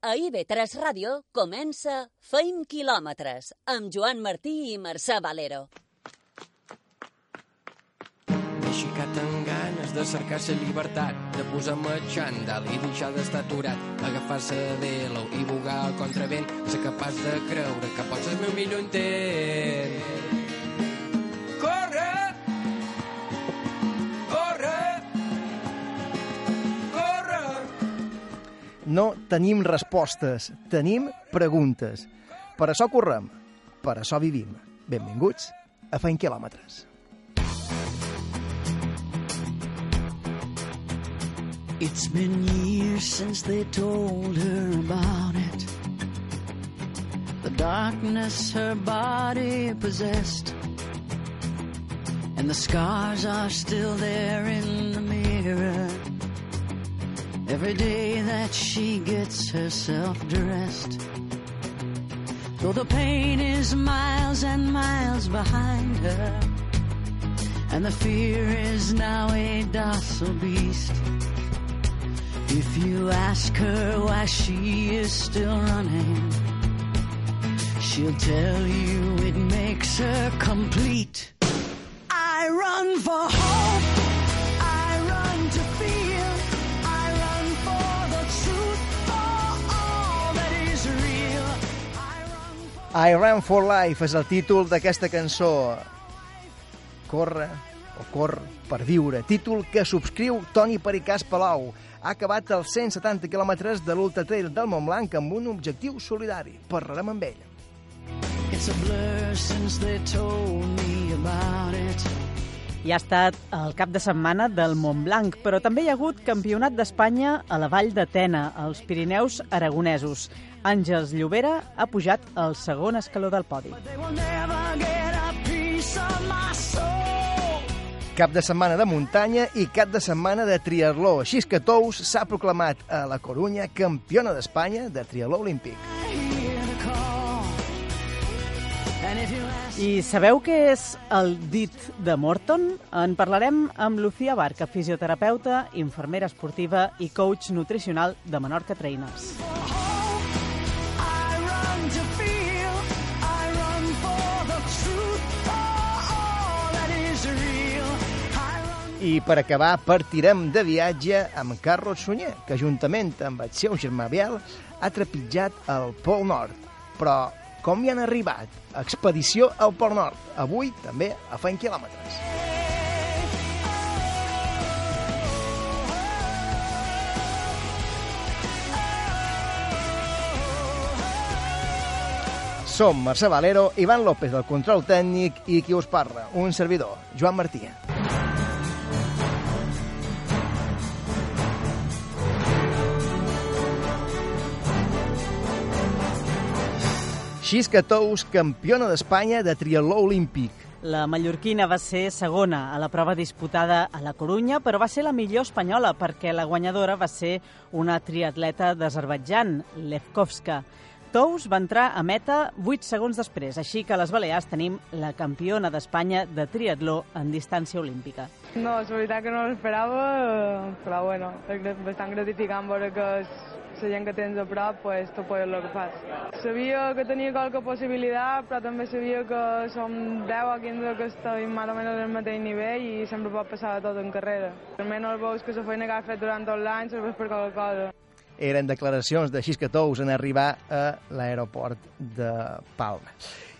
A IB3 Ràdio comença Feim quilòmetres amb Joan Martí i Mercè Valero. M'he aixecat amb ganes de cercar la llibertat, de posar-me xandall i deixar d'estar aturat, agafar-se de l'ou i bugar al contravent, ser capaç de creure que pots el meu millor intent. No tenim respostes, tenim preguntes. Per això correm, per això vivim. Benvinguts a Feim Quilòmetres. It's been years since they told her about it. The darkness her body possessed. And the scars are still there in the mirror. Every day that she gets herself dressed. Though the pain is miles and miles behind her. And the fear is now a docile beast. If you ask her why she is still running, she'll tell you it makes her complete. I run for hope. I Run for Life és el títol d'aquesta cançó. Corre o cor per viure. Títol que subscriu Toni Pericàs Palau. Ha acabat els 170 quilòmetres de l'Ultra Trail del Montblanc amb un objectiu solidari. Parlarem amb ell. It's a blur since they told me about it. I ha estat el cap de setmana del Montblanc, però també hi ha hagut campionat d'Espanya a la Vall de Tena, als Pirineus aragonesos. Àngels Llobera ha pujat al segon escaló del podi. Cap de setmana de muntanya i cap de setmana de triatló. Així que Tous s'ha proclamat a la Corunya campiona d'Espanya de triatló olímpic. I sabeu què és el dit de Morton? En parlarem amb Lucía Barca, fisioterapeuta, infermera esportiva i coach nutricional de Menorca Trainers. I per acabar, partirem de viatge amb Carlos Sunyer, que juntament amb el seu germà Biel ha trepitjat el Pol Nord. Però com hi han arribat? Expedició al Pol Nord. Avui també a Feim quilòmetres. Som Mercè Valero, Ivan López del control tècnic i qui us parla, un servidor, Joan Martí. Xisca Tous, campiona d'Espanya de triatló olímpic. La mallorquina va ser segona a la prova disputada a la Corunya, però va ser la millor espanyola perquè la guanyadora va ser una triatleta d'Azerbaidjan, Levkovska. Tous va entrar a meta 8 segons després, així que a les Balears tenim la campiona d'Espanya de triatló en distància olímpica. No, és veritat que no l'esperava, eh, però bueno, és bastant gratificant veure que s- la gent que tens a prop, pues, tu pots el que fas. Sabia que tenia qualque possibilitat, però també sabia que som 10 o 15 que estem més o menys al mateix nivell i sempre pot passar de tot en carrera. Almenys veus que la feina que has fet durant tot l'any serveix per qualque cosa. Eren declaracions de Xisca Tous en arribar a l'aeroport de Palma.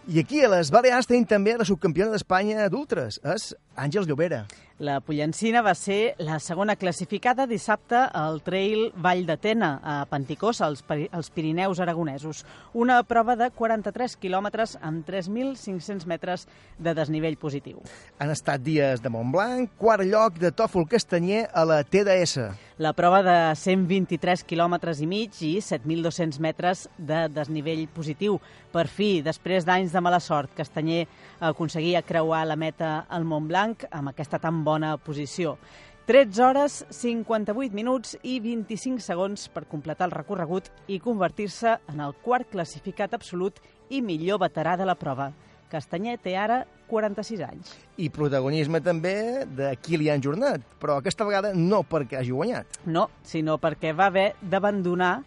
I aquí a les Balears tenim també la subcampiona d'Espanya d'ultres, és Àngels Llobera. La Pollancina va ser la segona classificada dissabte al Trail Vall de Tena, a Panticós, als, als Pirineus aragonesos. Una prova de 43 quilòmetres amb 3.500 metres de desnivell positiu. Han estat dies de Montblanc, quart lloc de Tòfol Castanyer a la TDS. La prova de 123 quilòmetres i mig i 7.200 metres de desnivell positiu. Per fi, després d'anys de mala sort, Castanyer aconseguia creuar la meta al Montblanc amb aquesta tan bona posició. 13 hores, 58 minuts i 25 segons per completar el recorregut i convertir-se en el quart classificat absolut i millor veterà de la prova. Castanyer té ara 46 anys. I protagonisme també de Kilian Jornet, però aquesta vegada no perquè hagi guanyat. No, sinó perquè va haver d'abandonar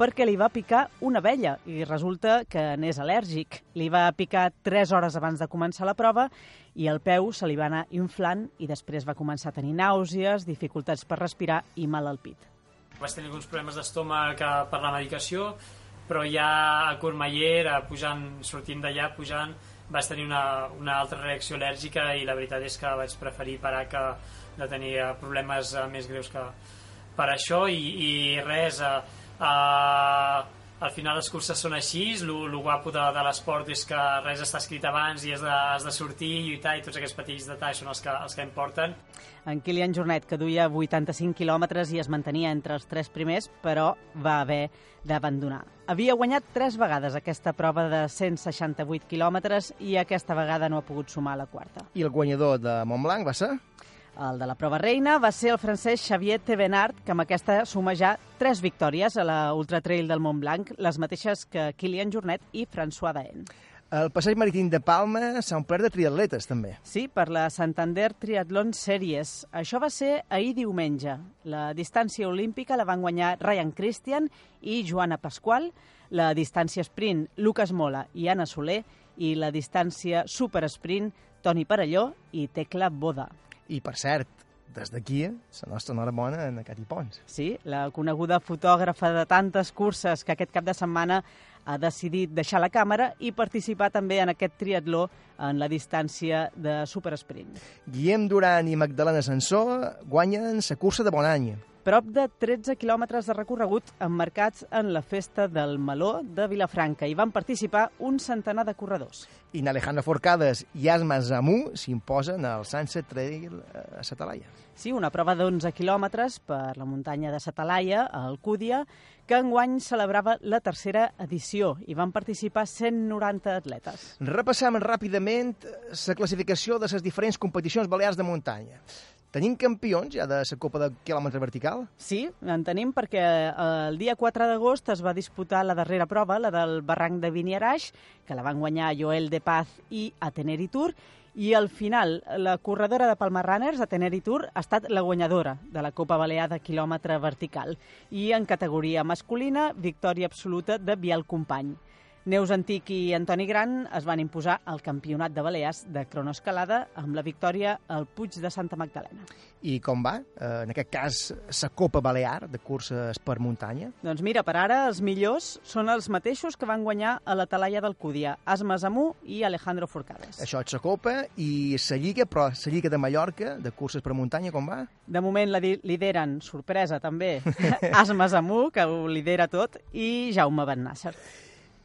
perquè li va picar una abella i resulta que n'és al·lèrgic. Li va picar 3 hores abans de començar la prova i el peu se li va anar inflant i després va començar a tenir nàusees, dificultats per respirar i mal al pit. Vaig tenir alguns problemes d'estómac per la medicació, però ja a Courmayeur, eh, pujant, sortint d'allà, pujant, vaig tenir una, una altra reacció al·lèrgica i la veritat és que vaig preferir parar que de tenir eh, problemes eh, més greus que per això. I, i res, eh, eh, al final les curses són així, el guapo de, de l'esport és que res està escrit abans i has de, has de sortir, lluitar i tots aquests petits detalls són els que, els que importen. En Kilian Jornet, que duia 85 quilòmetres i es mantenia entre els tres primers, però va haver d'abandonar. Havia guanyat tres vegades aquesta prova de 168 quilòmetres i aquesta vegada no ha pogut sumar la quarta. I el guanyador de Montblanc va ser? El de la prova reina va ser el francès Xavier Tevenard, que amb aquesta suma ja tres victòries a la Ultra Trail del Mont Blanc, les mateixes que Kilian Jornet i François Daen. El passeig marítim de Palma s'ha omplert de triatletes, també. Sí, per la Santander Triathlon Series. Això va ser ahir diumenge. La distància olímpica la van guanyar Ryan Christian i Joana Pasqual, la distància sprint Lucas Mola i Anna Soler i la distància super sprint Toni Parelló i Tecla Boda. I, per cert, des d'aquí, la nostra enhorabona a Cati Pons. Sí, la coneguda fotògrafa de tantes curses que aquest cap de setmana ha decidit deixar la càmera i participar també en aquest triatló en la distància de supersprint. Guillem Duran i Magdalena Sansó guanyen la cursa de bon any. Prop de 13 quilòmetres de recorregut emmarcats en la festa del Meló de Vilafranca. i van participar un centenar de corredors. I Alejandro Forcades i Asma Zamú s'imposen al Sunset Trail a Satalaia. Sí, una prova d'11 quilòmetres per la muntanya de Satalaia, a Alcúdia, que enguany celebrava la tercera edició i van participar 190 atletes. Repassem ràpidament la classificació de les diferents competicions balears de muntanya. Tenim campions ja de la Copa de quilòmetre vertical? Sí, en tenim perquè eh, el dia 4 d'agost es va disputar la darrera prova, la del barranc de Viniaraix, que la van guanyar Joel de Paz i Ateneri Tour, i al final la corredora de Palma Runners, Ateneri Tour, ha estat la guanyadora de la Copa Balear de quilòmetre vertical. I en categoria masculina, victòria absoluta de Biel Company. Neus Antic i Antoni Gran es van imposar al Campionat de Balears de cronoescalada amb la victòria al Puig de Santa Magdalena. I com va? Eh, en aquest cas, la Copa Balear de curses per muntanya? Doncs mira, per ara els millors són els mateixos que van guanyar a la Talaia d'Alcúdia, Asma Zamú i Alejandro Forcades. Això és la Copa i la Lliga, però la Lliga de Mallorca de curses per muntanya, com va? De moment la lideren, sorpresa també, Asma Zamú, que ho lidera tot, i Jaume Ben Nasser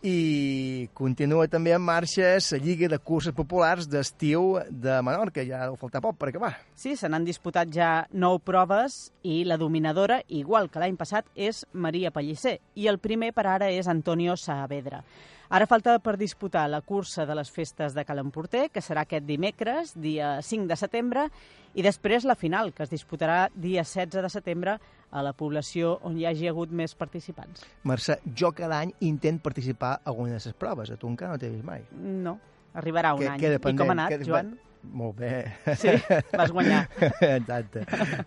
i continua també en marxa la Lliga de Curses Populars d'estiu de Menorca. Ja deu faltar poc per acabar. Sí, se n'han disputat ja nou proves i la dominadora, igual que l'any passat, és Maria Pellicer i el primer per ara és Antonio Saavedra. Ara falta per disputar la cursa de les festes de Calemporter, que serà aquest dimecres, dia 5 de setembre, i després la final, que es disputarà dia 16 de setembre a la població on hi hagi hagut més participants. Mercè, jo cada any intent participar a alguna de les proves. A tu encara no t'he vist mai. No, arribarà un que, any. Que I com ha anat, Joan? Molt bé. Sí, vas guanyar. Exacte.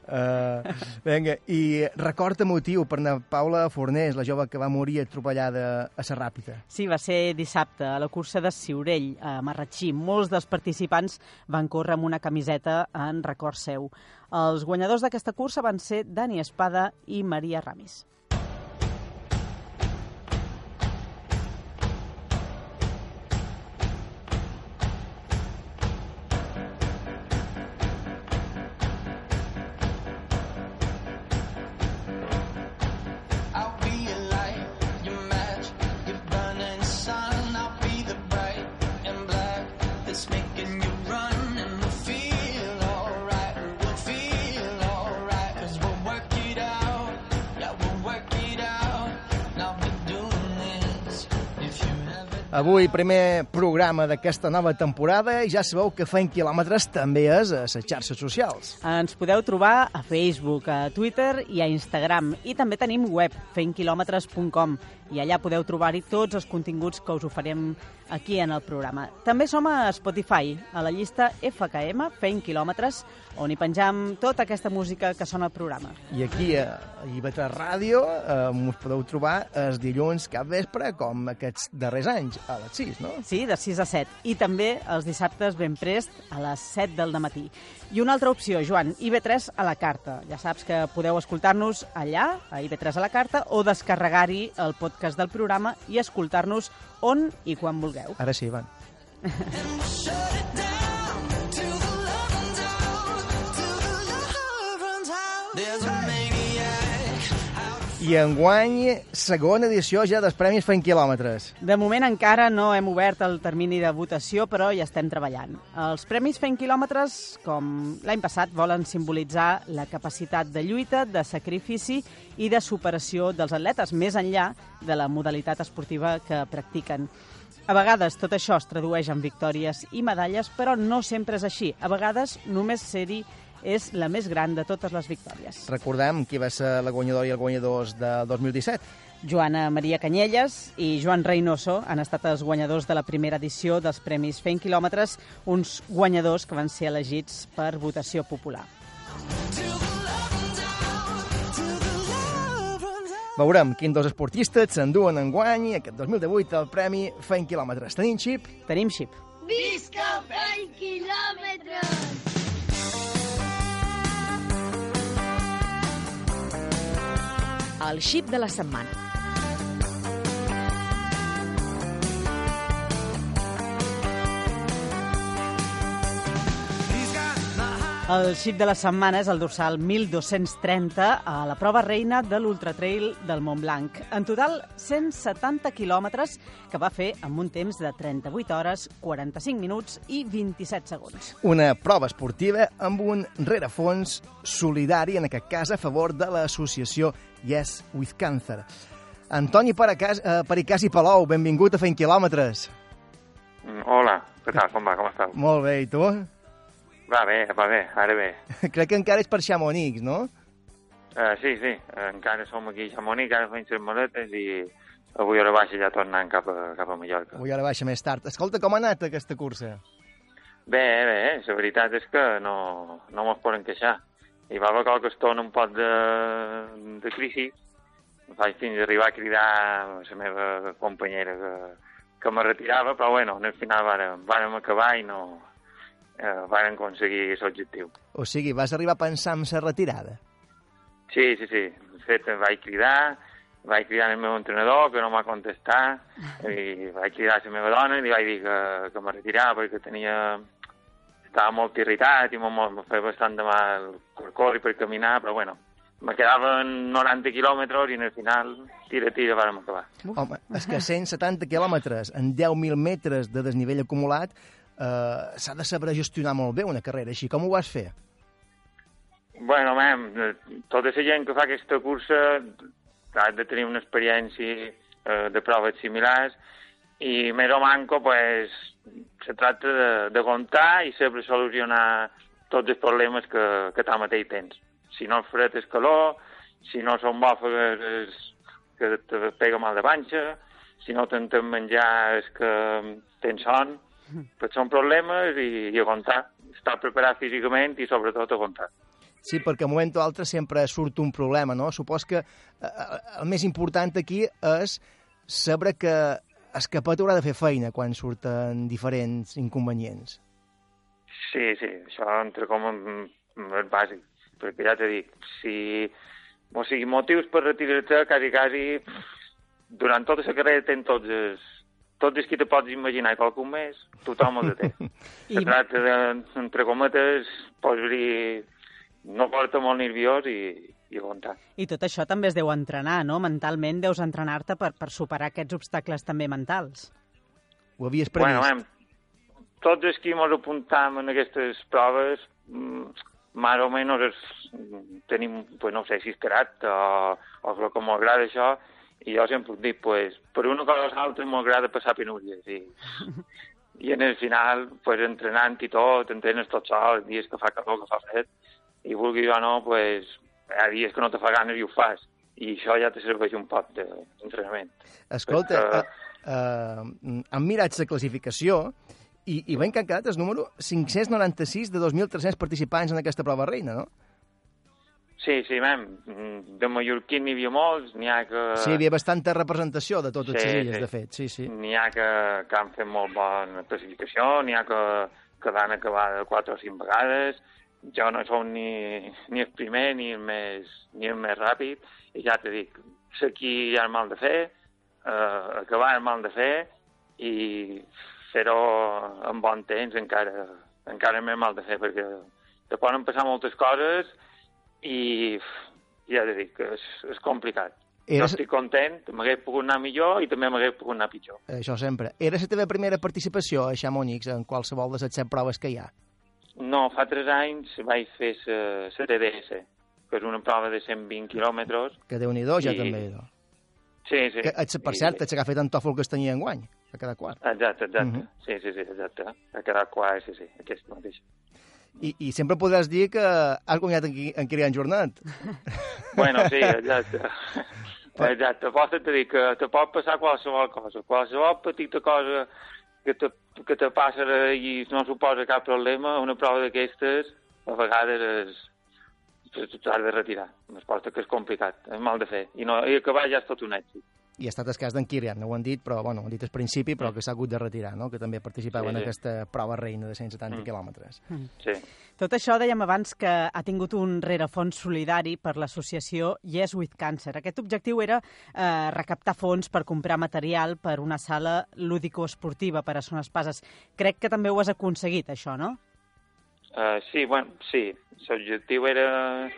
Uh, vinga, i record emotiu per na Paula Fornés, la jove que va morir atropellada a la Ràpita. Sí, va ser dissabte a la cursa de Siurell, a Marratxí. Molts dels participants van córrer amb una camiseta en record seu. Els guanyadors d'aquesta cursa van ser Dani Espada i Maria Ramis. Avui, primer programa d'aquesta nova temporada i ja sabeu que Fent Quilòmetres també és a les xarxes socials. Ens podeu trobar a Facebook, a Twitter i a Instagram. I també tenim web, fentquilòmetres.com, i allà podeu trobar-hi tots els continguts que us oferim aquí en el programa. També som a Spotify, a la llista FKM, Fent Quilòmetres, on hi penjam tota aquesta música que sona al programa. I aquí a IB3 Ràdio eh, us podeu trobar els dilluns cap vespre, com aquests darrers anys, a les 6, no? Sí, de 6 a 7. I també els dissabtes ben prest a les 7 del matí. I una altra opció, Joan, IB3 a la carta. Ja saps que podeu escoltar-nos allà, a IB3 a la carta, o descarregar-hi el podcast del programa i escoltar-nos on i quan vulgueu. Ara sí, Ivan. I enguany, segona edició ja dels Premis Fent Quilòmetres. De moment encara no hem obert el termini de votació, però hi estem treballant. Els Premis Fent Quilòmetres, com l'any passat, volen simbolitzar la capacitat de lluita, de sacrifici i de superació dels atletes, més enllà de la modalitat esportiva que practiquen. A vegades tot això es tradueix en victòries i medalles, però no sempre és així. A vegades només ser-hi és la més gran de totes les victòries. Recordem qui va ser la guanyadora i el guanyadors del 2017. Joana Maria Canyelles i Joan Reynoso han estat els guanyadors de la primera edició dels Premis Fent Quilòmetres, uns guanyadors que van ser elegits per votació popular. Veurem quins dos esportistes s'enduen en guany aquest 2018 el Premi Fent Quilòmetres. Tenim xip? Tenim xip. Visca fent quilòmetres! El xip de la setmana. El xip de la setmana és el dorsal 1230 a la prova reina de l'Ultratrail del Mont Blanc. En total, 170 quilòmetres que va fer amb un temps de 38 hores, 45 minuts i 27 segons. Una prova esportiva amb un rerefons solidari, en aquest cas a favor de l'associació Yes with Cancer. Antoni Pericàs, eh, Pericàs i Palou, benvingut a Fent Quilòmetres. Hola, què tal? Com va? Com esteu? Molt bé, i tu? Va bé, va bé, ara bé. Crec que encara és per Chamonix, no? Uh, sí, sí, encara som aquí a Chamonix, ara fem les maletes i avui a la baixa ja tornant cap a, cap a Mallorca. Avui a la baixa més tard. Escolta, com ha anat aquesta cursa? Bé, bé, la veritat és que no, no mos poden queixar. Hi va haver qualque estona un poc de, de crisi. Vaig fins a arribar a cridar a la meva companyera que, que me retirava, però bueno, al final vàrem, vàrem acabar i no, eh, van aconseguir l'objectiu. O sigui, vas arribar a pensar en la retirada? Sí, sí, sí. De fet, vaig cridar, vaig cridar el meu entrenador, que no m'ha contestat, i vaig cridar a la meva dona i li vaig dir que, que me retirava perquè tenia... Estava molt irritat i me, me feia bastant de mal per córrer, per caminar, però bueno, me quedaven 90 quilòmetres i al final, tira, tira, vàrem acabar. Home, és que 170 quilòmetres en 10.000 metres de desnivell acumulat eh, s'ha de saber gestionar molt bé una carrera així. Com ho vas fer? Bueno, mem, tota la gent que fa aquesta cursa ha de tenir una experiència eh, de proves similars i més o manco, pues, se tracta de, de comptar i saber solucionar tots els problemes que, que tu mateix tens. Si no fred és calor, si no són bòfegues és que te pega mal de panxa, si no t'entén menjar és que tens son, però són problemes i, i a comptar. Estar preparat físicament i sobretot a comptar. Sí, perquè a un moment o altre sempre surt un problema, no? Supos que eh, el més important aquí és saber que el capet haurà de fer feina quan surten diferents inconvenients. Sí, sí, això entre com és bàsic, perquè ja t'he dit, si... O sigui, motius per retirar-te, quasi, quasi, durant tota la carrera tens tots els, tots els que te pots imaginar i qualcun més, tothom els té. I... Se tracta de, entre cometes, pots dir, no porta molt nerviós i, i aguantar. I tot això també es deu entrenar, no? Mentalment deus entrenar-te per, per superar aquests obstacles també mentals. Ho havies previst? Bueno, hem, tots els que ens apuntam en aquestes proves, més o menys és, tenim, pues no sé, si és carat o, o el que m'agrada això, I jo sempre ho dic, pues, per una cosa o l'altra m'agrada passar penúries. I, I en el final, pues, entrenant i tot, entrenes tot sol, dies que fa calor, que fa fred, i vulgui o no, pues, hi ha dies que no te fa ganes i ho fas. I això ja te serveix un poc d'entrenament. Escolta, Perquè- uh, uh, han mirat la classificació i, i veiem que han quedat el número 596 de 2.300 participants en aquesta prova reina, no? Sí, sí, mem, de mallorquí n'hi havia molts, n'hi ha que... Sí, hi havia bastanta representació de totes Sí, les illes, sí. de fet, sí, sí. N'hi ha que, que han fet molt bona classificació, n'hi ha que, que van acabar quatre o cinc vegades. Jo no sóc ni, ni el primer ni el, més, ni el més ràpid, i ja te dic, aquí hi ha el mal de fer, eh, acabar el mal de fer, i fer-ho amb bon temps encara, encara més mal de fer, perquè te poden passar moltes coses i ja te dic que és, és complicat. Era- Jo estic content, m'hagués pogut anar millor i també m'hagués pogut anar pitjor. Això sempre. Era la teva primera participació a Chamonix en qualsevol de les set proves que hi ha? No, fa tres anys vaig fer la TDS, que és una prova de 120 quilòmetres. Que déu-n'hi-do, ja I- també. No? Sí, sí. Que, per cert, ets agafat en tòfol que es tenia enguany, a cada quart. Exacte, exacte. Mhm. Sí, sí, sí, exacte. Ha quedat quart, sí, sí, aquest mateix. I, I sempre podràs dir que has guanyat en, en Kilian Jornat. Bueno, sí, exacte. Exacte, pots te dir que te pot passar qualsevol cosa, qualsevol petita cosa que te, que te passa i no suposa cap problema, una prova d'aquestes a vegades és, t'has de retirar. Es porta que és complicat, és mal de fer. I, no, i acabar ja és tot un èxit. I ha estat el cas d'en Kilian, no ho han dit, però bueno, ho han dit al principi, però que s'ha hagut de retirar, no? que també participava Sí, en sí. aquesta prova reina de 170 quilòmetres. Sí. Tot això dèiem abans que ha tingut un rerefons solidari per l'associació Yes with Cancer. Aquest objectiu era eh, recaptar fons per comprar material per una sala lúdico-esportiva per a Son Espases. Crec que també ho has aconseguit, això, no? Uh, sí, bueno, sí. L'objectiu era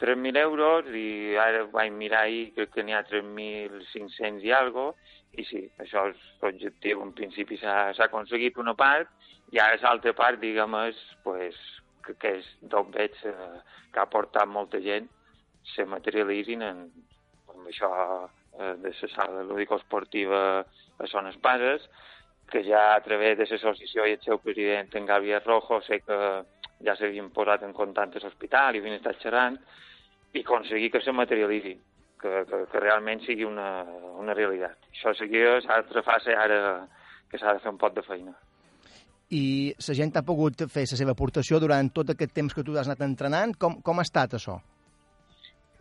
3.000 euros i ara vaig mirar ahir, crec que n'hi ha 3.500 i algo, i sí, això és l'objectiu. En principi s'ha aconseguit una part i ara l'altra part, diguem, és pues, que, que és d'on veig eh, que ha portat molta gent se materialitzin en, amb això eh, de la sala lúdico-esportiva a Son Espases, que ja a través de l'associació i el seu president, en Gabriel Rojo, sé que ja s'havien posat en contacte a l'hospital i havien estat xerrant, i aconseguir que se materialitzi, que, que, que realment sigui una, una realitat. Això seguia l'altra fase ara que s'ha de fer un pot de feina. I la gent ha pogut fer la seva aportació durant tot aquest temps que tu has anat entrenant. Com, com ha estat això?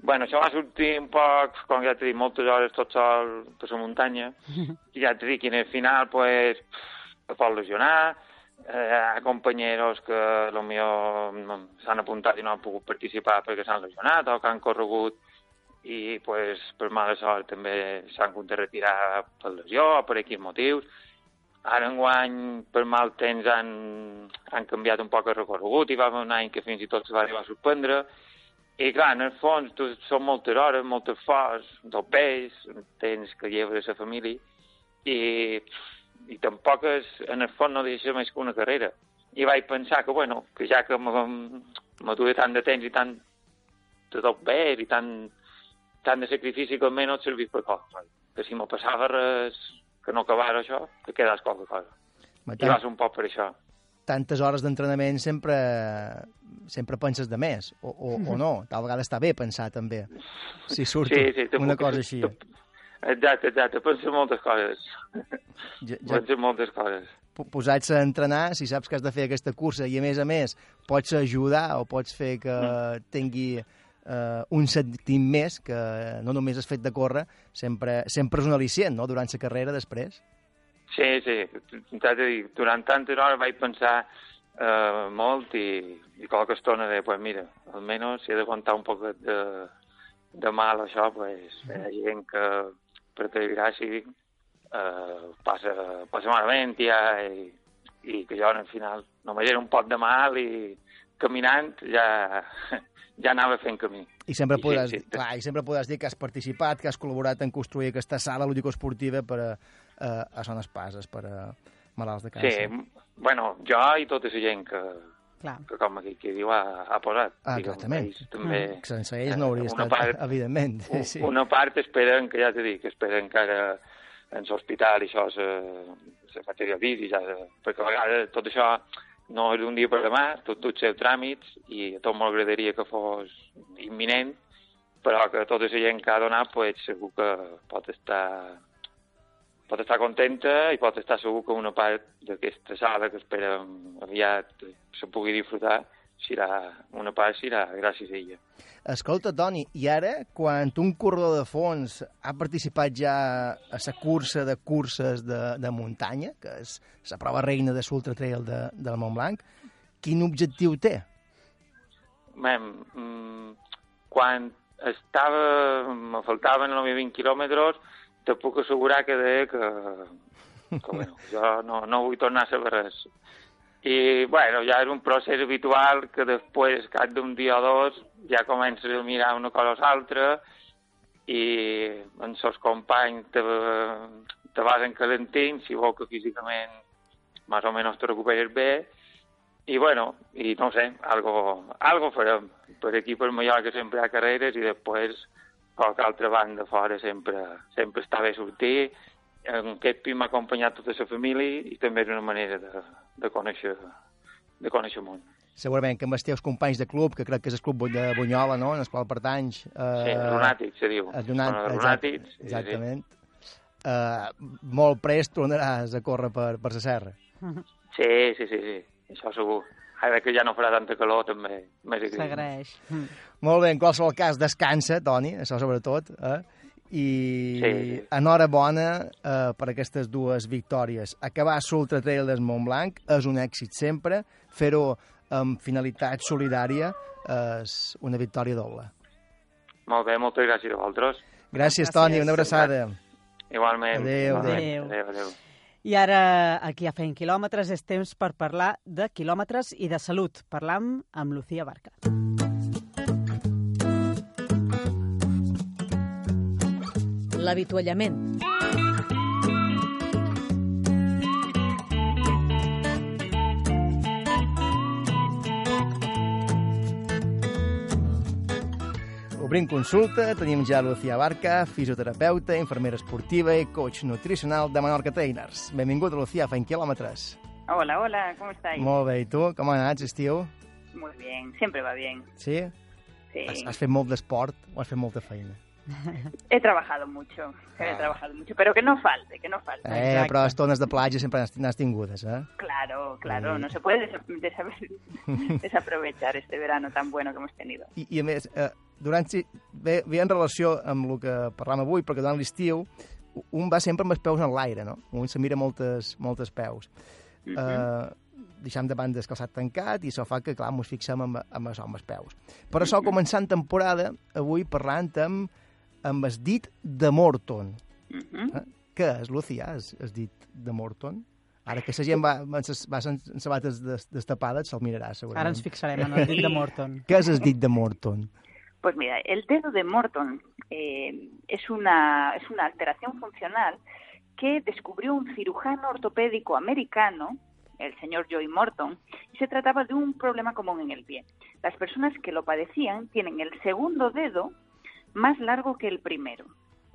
Bueno, això va sortir un poc, com ja t'he dit, moltes hores tot sol per la muntanya, i ja t'he dit que en el final, pues, te pot lesionar, eh, hi ha companyeros que potser no- s'han apuntat i no han pogut participar perquè s'han lesionat o que han corregut i pues, per mala sort també s'han hagut de retirar per lesió o per quins motius. Ara enguany, per mal temps, han, han canviat un poc el recorregut i va haver un any que fins i tot se va arribar a suspendre. I clar, en el fons, tu, són moltes hores, molt esforç, del peix, tens que llevar la família, i, i tampoc és, en el fons no deixa més que una carrera. I vaig pensar que, bueno, que ja que duia tant de temps i tant de tot bé i tant, tant de sacrifici no et servís per cosa. Que si me passava res, que no acabara això, que quedés qualque cosa. Home, I va ser un poc per això. Tantes hores d'entrenament sempre, sempre penses de més, o, o, o no. Tal vegada està bé pensar també, si surt Sí, sí, una cosa així. Te- Exacte, exacte, penso moltes coses. Ja, ja, Penso moltes coses. po- posats a entrenar, si saps que has de fer aquesta cursa i a més a més pots ajudar o pots fer que tingui eh, un sentit més que no només has fet de córrer, sempre, sempre és un al·licient, no?, durant la carrera després. Sí, sí, t'haig de dir, durant tantes hores vaig pensar eh, molt i, i qualque estona de, pues mira, almenys si he d'aguantar un poc de, de mal això, pues, hi ha gent que per desgràcia eh, passa, passa malament ja, i, i que jo al final només era un pot de mal i caminant ja, ja anava fent camí. I sempre, I sí, podràs, sí. clar, I sempre podràs dir que has participat, que has col·laborat en construir aquesta sala lúdico-esportiva per a, a, a Son Espases, per a malalts de Sí, càncer. bueno, jo i tota la gent que, Clar. que com aquell que diu ha, ha posat. Ah, Diguem, exactament. ells també, Que sense ells no hauria una estat, part- evidentment. Sí. Una part esperen, que ja t'he dit, que esperen encara en l'hospital això se, se materialitzi, ja, perquè a vegades tot això no és d'un dia per demà, tot tots els tràmits, i a tot m'agradaria que fos imminent, però que tota la gent que ha donat, pues, segur que pot estar pot estar contenta i pot estar segur que una part d'aquesta sala que esperem aviat se pugui disfrutar serà, una part serà gràcies a ella. Escolta, Toni, i ara, quan un corredor de fons ha participat ja a la cursa de curses de, de muntanya, que és la prova reina de l'Ultra Trail de, del Montblanc, quin objectiu té? Mem, mm, quan estava, me faltaven només 20 quilòmetres, te puc assegurar que deia que, que bueno, jo no, no vull tornar a saber res. I, bueno, ja és un procés habitual que després, cap d'un dia o dos, ja comences a mirar una cosa o l'altra i amb els companys te, te vas encalentint, si vol que físicament més o menys te recuperes bé, i bueno, i no sé, algo, algo farem. Per aquí, per Mallorca, sempre hi ha carreres i després, qualque altra banda fora, sempre, sempre està bé sortir. En aquest pim m'ha acompanyat tota la família i també és una manera de, de, conèixer, de conèixer el món. Segurament que amb els teus companys de club, que crec que és el club de Bunyola, no?, en el qual pertanys... Eh, Sí, lunàtics, se diu. El lunat, Són els exact, lunàtics, sí, sí. exactament. Eh, molt prest tornaràs a córrer per, per la serra. Sí, sí, sí, sí, això segur. Ara que ja no farà tanta calor, també més. S'agraeix. Mm. Molt bé, en qualsevol cas, descansa, Toni, això sobretot, eh? i Sí, sí. enhorabona eh, per aquestes dues victòries. Acabar l'Ultra Trail del Montblanc és un èxit sempre, fer-ho amb finalitat solidària és una victòria doble. Molt bé, moltes gràcies a vosaltres. Gràcies, Gràcies. Toni, una abraçada. Igualment. Adéu, igualment. adéu. adéu, adéu. I ara, aquí a Fent Quilòmetres, és temps per parlar de quilòmetres i de salut. Parlam amb Lucía Barca. L'avituallament. Obrim consulta, tenim ja Lucía Barca, fisioterapeuta, infermera esportiva i coach nutricional de Menorca Trainers. Benvingut, Lucía, fent quilòmetres. Hola, hola, ¿cómo estáis? Molt bé, i tu? Com ha anat, estiu? Muy bien, siempre va bien. Sí? Sí. Has, has fet molt d'esport o has fet molta feina? He trabajado mucho, he Ah. trabajado mucho, pero que no falte, que no falte. Eh, Exacte. però estones de platja sempre n'has- tingudes, eh? Claro, claro, Sí. no se puede desa- desa- desaprovechar este verano tan bueno que hemos tenido. I, i a més, eh, durant, si- ve, ve en relació amb el que parlam avui, perquè durant l'estiu un va sempre amb els peus en l'aire, no? Un se mira moltes, moltes peus. Mhm. Eh, deixam de banda el calçat tancat i això fa que, clar, ens fixem amb, amb això, amb els peus. Per això, començant temporada, avui parlant amb, amb el dit de Morton. Ujú. Eh? Què és, Lucía, el, el dit de Morton? Ara que la gent va, va, va amb sabates des- destapades, se'l mirarà, segurament. Ara ens fixarem en el dit de Morton. Què és el dit de Morton? Pues mira, el dedo de Morton eh, es, una, es una alteración funcional que descubrió un cirujano ortopédico americano, el señor Joy Morton, y se trataba de un problema común en el pie. Las personas que lo padecían tienen el segundo dedo más largo que el primero.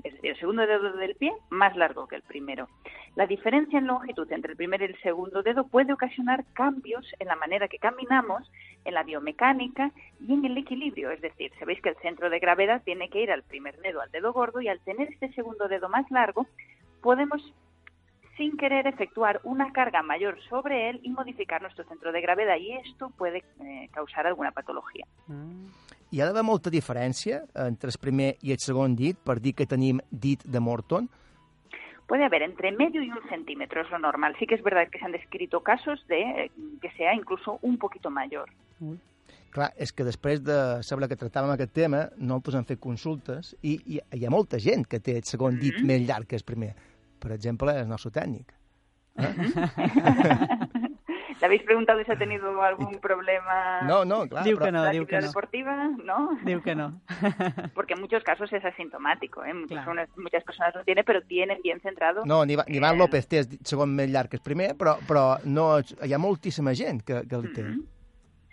Es decir, el segundo dedo del pie más largo que el primero. La diferencia en longitud entre el primer y el segundo dedo puede ocasionar cambios en la manera que caminamos, en la biomecánica y en el equilibrio. Es decir, sabéis que el centro de gravedad tiene que ir al primer dedo, al dedo gordo, y al tener este segundo dedo más largo, podemos sin querer efectuar una carga mayor sobre él y modificar nuestro centro de gravedad y esto puede eh, causar alguna patología. Mm. Hi ha d'haver molta diferència entre el primer i el segon dit per dir que tenim dit de Morton? Puede haber entre medio y un centímetro, es lo normal. Sí que es verdad que se han descrito casos de eh, que sea incluso un poquito mayor. Clar, és que després de saber que tractàvem aquest tema, nosaltres hem fet consultes i, i hi ha molta gent que té el segon dit Mhm. més llarg que el primer. Per exemple, el nostre tècnic. ¿Le habéis preguntado si ha tenido algún problema No, no, clar, Diu que no, de diu que actividad no. deportiva? ¿No? Diu que no. Porque en muchos casos es asintomático. ¿eh? Muchas, Claro. personas, muchas personas lo tienen, pero tienen bien centrado. No, ni, Ivan Eh, López té el segon més llarg que el primer, però, però no, hi ha moltíssima gent que, que el té. Mhm.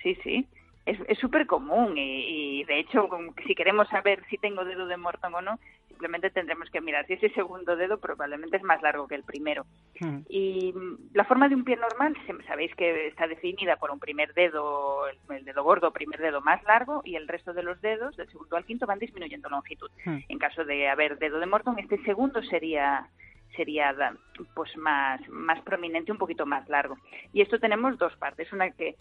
Sí, sí. Es súper común y, y, de hecho, si queremos saber si tengo dedo de Morton o no, simplemente tendremos que mirar si ese segundo dedo probablemente es más largo que el primero. Hmm. Y la forma de un pie normal, sabéis que está definida por un primer dedo, el, dedo gordo, primer dedo más largo, y el resto de los dedos, del segundo al quinto, van disminuyendo longitud. Hmm. En caso de haber dedo de Morton, este segundo sería sería pues más más prominente un poquito más largo y esto tenemos dos partes una que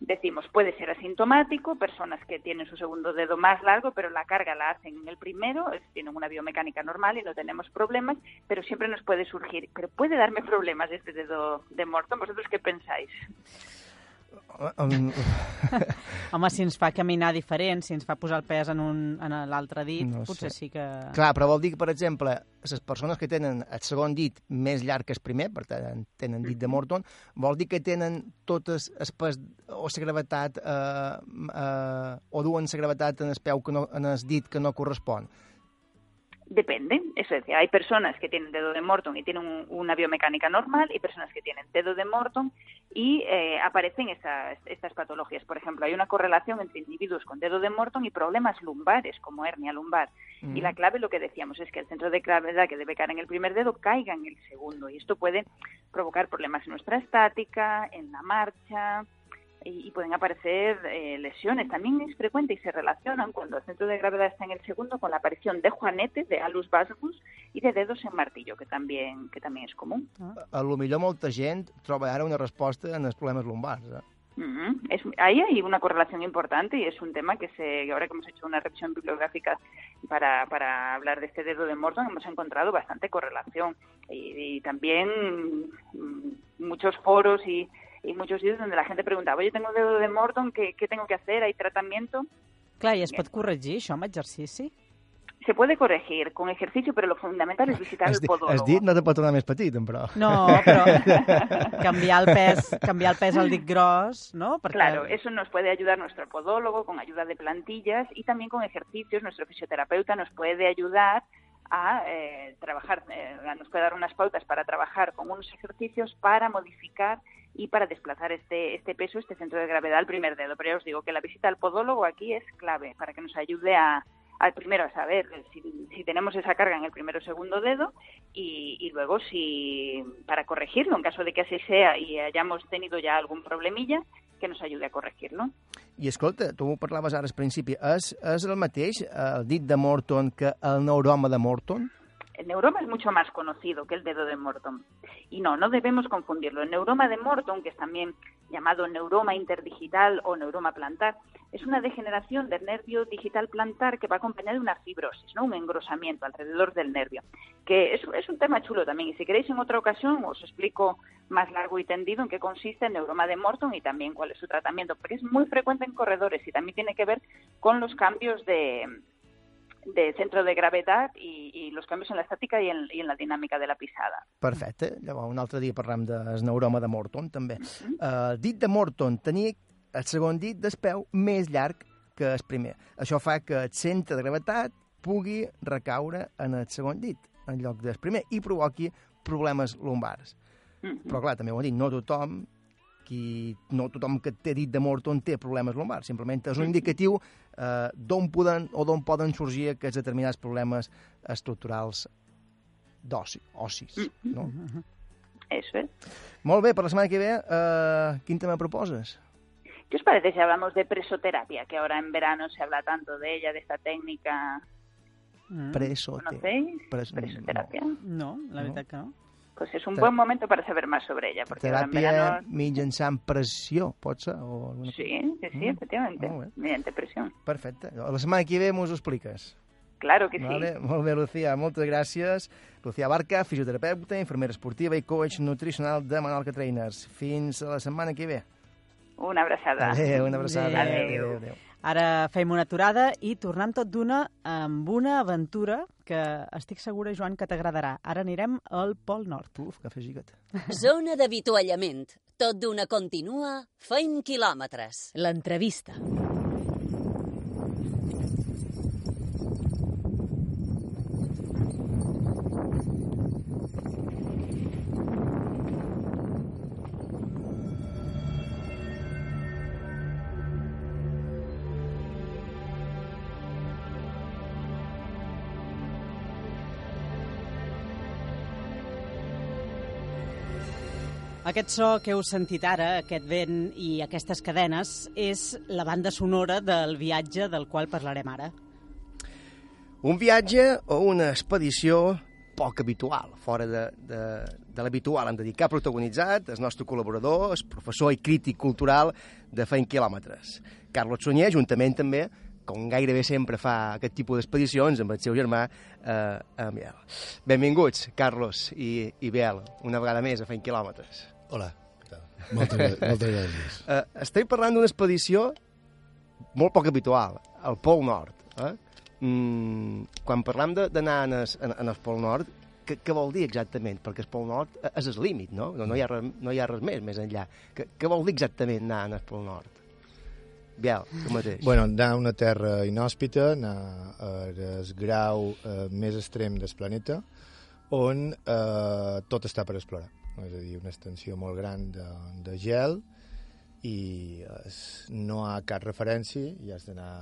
decimos, puede ser asintomático, personas que tienen su segundo dedo más largo, pero la carga la hacen en el primero, tienen una biomecánica normal y no tenemos problemas, pero siempre nos puede surgir, pero puede darme problemas este dedo de Morton. ¿Vosotros qué pensáis? Um... Home, si ens fa caminar diferent, si ens fa posar el pes en, un, en l'altre dit, no potser sé. sí que... Clar, però vol dir que, per exemple, les persones que tenen el segon dit més llarg que el primer, per tant, tenen dit de mm-hmm. Morton, vol dir que tenen totes el pes o la gravetat, eh, eh, o duen la gravetat en el peu que no, en el dit que no correspon. Depende, eso es decir, hay personas que tienen dedo de Morton y tienen una biomecánica normal y personas que tienen dedo de Morton y eh, aparecen estas, estas patologías. Por ejemplo, hay una correlación entre individuos con dedo de Morton y problemas lumbares, como hernia lumbar. Y la clave, lo que decíamos, es que el centro de gravedad que debe caer en el primer dedo caiga en el segundo. Y esto puede provocar problemas en nuestra estática, en la marcha, y, pueden aparecer eh, lesiones. También es frecuente y se relacionan cuando el centro de gravedad está en el segundo con la aparición de juanetes, de alus valgus y de dedos en martillo, que también, que también es común. A, a lo millor molta gent troba ara una resposta en els problemes lumbars. Eh? Es, ahí hay una correlación importante y es un tema que se, ahora que hemos hecho una revisión bibliográfica para, para hablar de este dedo de Morton, hemos encontrado bastante correlación y, y también mm, muchos foros y, y muchos sitios donde la gente preguntaba, oye, tengo dedo de Morton, ¿qué, ¿qué tengo que hacer? ¿Hay tratamiento? Clar, i es pot corregir això amb exercici? Se puede corregir con ejercicio, pero lo fundamental es visitar el podólogo. Has dit no te pot tornar més petit, però... No, però canviar el pes, canviar el pes al dit gros, ¿no? Porque... Claro, eso nos puede ayudar nuestro podólogo con ayuda de plantillas y también con ejercicios. Nuestro fisioterapeuta nos puede ayudar a eh, trabajar, eh, nos puede dar unas pautas para trabajar con unos ejercicios para modificar y para desplazar este, este peso, este centro de gravedad al primer dedo. Pero ya os digo que la visita al podólogo aquí es clave para que nos ayude a, al primero a saber si, tenemos esa carga en el primero o segundo dedo y, y, luego si para corregirlo en caso de que así sea y hayamos tenido ya algún problemilla que nos ayude a corregirlo. I escolta, tu parlaves ara al principi, és, és el mateix el dit de Morton que el neuroma de Morton? El neuroma es mucho más conocido que el dedo de Morton. Y no, no debemos confundirlo. El neuroma de Morton, que es también llamado neuroma interdigital o neuroma plantar, es una degeneración del nervio digital plantar que va acompañada de una fibrosis, ¿no? un engrosamiento alrededor del nervio, que es, es un tema chulo también. Y si queréis en otra ocasión os explico más largo y tendido en qué consiste el neuroma de Morton y también cuál es su tratamiento, porque es muy frecuente en corredores y también tiene que ver con los cambios de, de centro de gravetat i, i els canvis en l'estàtica i, en, i en la dinàmica de la pisada. Perfecte. Llavors, un altre dia parlem del neuroma de Morton, també. Uh -huh. uh, dit de Morton tenia el segon dit del peu més llarg que el primer. Això fa que el centre de gravetat pugui recaure en el segon dit, en lloc del primer, i provoqui problemes lumbars. Uh -huh. Però, clar, també ho he dit, no tothom qui no tothom que té dit de Morton té problemes lumbars, simplement és un indicatiu eh, d'on poden o d'on poden sorgir aquests determinats problemes estructurals d'oci, ocis, mm-hmm. no? Eso es. Molt bé, per la setmana que ve, eh, quin tema proposes? ¿Qué os parece si hablamos de presoterapia? Que ahora en verano se habla tanto de ella, de esta técnica. Mm. Presote. ¿Conocéis? Pres presoterapia. No, no la verdad no. que no. Pues és un bon moment per saber més sobre ella. Porque Teràpia verano... mitjançant pressió, pot ser? O alguna... Sí, sí, sí, mm. efectivamente, oh, mediante presión. Perfecte. La setmana que ve m'ho expliques. Claro que sí. Vale. Molt bé, Lucía, moltes gràcies. Lucía Barca, fisioterapeuta, infermera esportiva i coach nutricional de Manuel Trainers. Fins a la setmana que ve. Una abraçada. Adéu, una abraçada. Adéu. adéu, adéu. Ara fem una aturada i tornem tot d'una amb una aventura que estic segura, Joan, que t'agradarà. Ara anirem al Pol Nord. Uf, que gigat. Zona d'avituallament. Tot d'una continua, feim quilòmetres. L'entrevista. Aquest so que heu sentit ara, aquest vent i aquestes cadenes, és la banda sonora del viatge del qual parlarem ara. Un viatge o una expedició poc habitual, fora de, de, de l'habitual, hem de dir, que ha protagonitzat el nostre col·laborador, el professor i crític cultural de Feint Quilòmetres. Carlos Sunyer, juntament també, com gairebé sempre fa aquest tipus d'expedicions, amb el seu germà eh, Biel. Benvinguts, Carlos i, i Biel, una vegada més a Feint Quilòmetres. Hola? Moltes, moltes gràcies. Uh, estem parlant d'una expedició molt poc habitual, al Pol Nord. Eh? Mm, quan parlam d'anar en, es, en, en el Pol Nord, què, què vol dir exactament? Perquè el Pol Nord és el límit, no? No, no, hi ha res, no hi ha res més més enllà. Què, què vol dir exactament anar en el Pol Nord? Biel, tu mateix. Bueno, anar a una terra inhòspita, anar al grau eh, més extrem del planeta, on eh, tot està per explorar. És a dir, una extensió molt gran de, de gel i es, no hi ha cap referència i has d'anar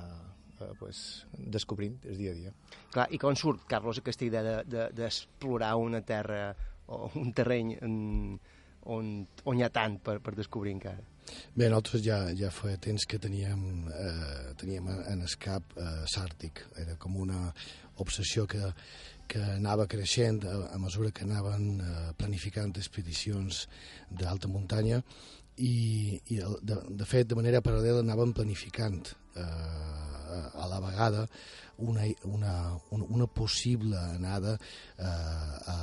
eh, pues, descobrint el dia a dia. Clar, I com surt, Carlos, aquesta idea d'explorar de, de, una terra o un terreny en, on, on hi ha tant per, per descobrir encara? Bé, nosaltres ja, ja fa temps que teníem, eh, teníem en el cap eh, sàrtic. Era com una obsessió que, que anava creixent a, a mesura que anaven eh, planificant expedicions d'alta muntanya i, i de, de fet, de manera paral·lela anaven planificant eh, a la vegada una, una, una possible anada eh, a,